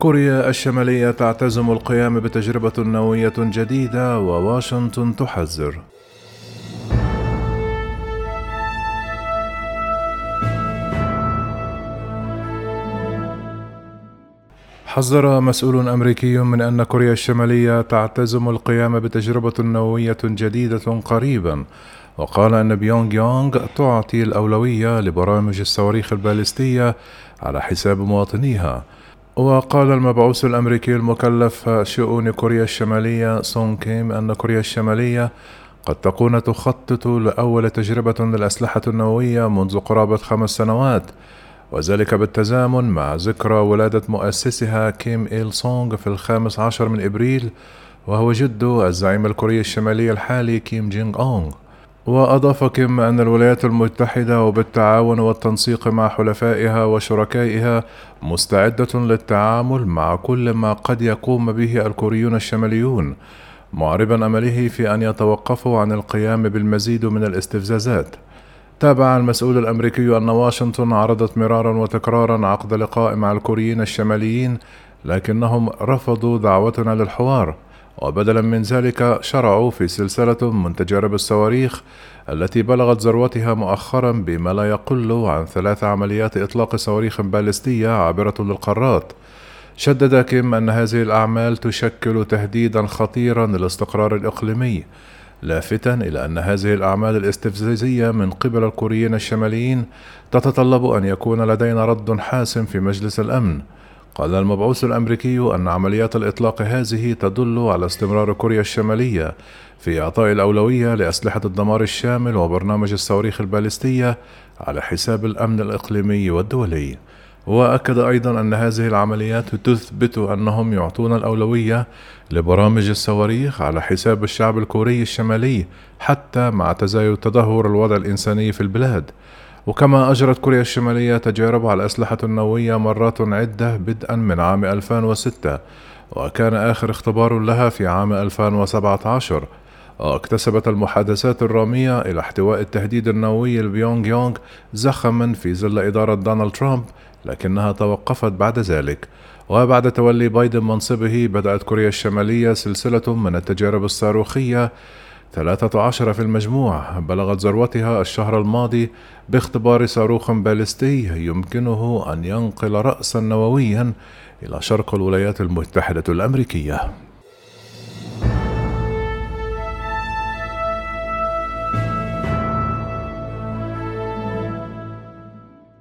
كوريا الشمالية تعتزم القيام بتجربة نووية جديدة وواشنطن تحذر. حذر مسؤول أمريكي من أن كوريا الشمالية تعتزم القيام بتجربة نووية جديدة قريبا وقال أن بيونغ يونغ تعطي الأولوية لبرامج الصواريخ البالستية على حساب مواطنيها. وقال المبعوث الأمريكي المكلف شؤون كوريا الشمالية سون كيم أن كوريا الشمالية قد تكون تخطط لأول تجربة للأسلحة النووية منذ قرابة خمس سنوات وذلك بالتزامن مع ذكرى ولادة مؤسسها كيم إيل سونغ في الخامس عشر من إبريل وهو جد الزعيم الكوري الشمالي الحالي كيم جينغ أونغ. وأضاف كيم أن الولايات المتحدة وبالتعاون والتنسيق مع حلفائها وشركائها مستعدة للتعامل مع كل ما قد يقوم به الكوريون الشماليون معربا أمله في أن يتوقفوا عن القيام بالمزيد من الاستفزازات. تابع المسؤول الأمريكي أن واشنطن عرضت مرارا وتكرارا عقد لقاء مع الكوريين الشماليين لكنهم رفضوا دعوتنا للحوار. وبدلا من ذلك شرعوا في سلسلة من تجارب الصواريخ التي بلغت ذروتها مؤخرا بما لا يقل عن ثلاث عمليات إطلاق صواريخ باليستية عابرة للقارات. شدد كيم أن هذه الأعمال تشكل تهديدا خطيرا للاستقرار الإقليمي لافتا إلى أن هذه الأعمال الاستفزازية من قبل الكوريين الشماليين تتطلب أن يكون لدينا رد حاسم في مجلس الأمن. قال المبعوث الأمريكي أن عمليات الإطلاق هذه تدل على استمرار كوريا الشمالية في إعطاء الأولوية لأسلحة الدمار الشامل وبرنامج الصواريخ البالستية على حساب الأمن الإقليمي والدولي. وأكد أيضا أن هذه العمليات تثبت أنهم يعطون الأولوية لبرامج الصواريخ على حساب الشعب الكوري الشمالي حتى مع تزايد تدهور الوضع الإنساني في البلاد. وكما أجرت كوريا الشمالية تجارب على الأسلحة النووية مرات عدة بدءا من عام 2006 وكان آخر اختبار لها في عام 2017 واكتسبت المحادثات الرامية إلى احتواء التهديد النووي لبيونغ يونغ زخما في ظل إدارة دونالد ترامب لكنها توقفت بعد ذلك. وبعد تولي بايدن منصبه بدأت كوريا الشمالية سلسلة من التجارب الصاروخية ثلاثة عشر في المجموع. بلغت ذروتها الشهر الماضي باختبار صاروخ باليستي يمكنه أن ينقل رأسا نوويا إلى شرق الولايات المتحدة الأمريكية.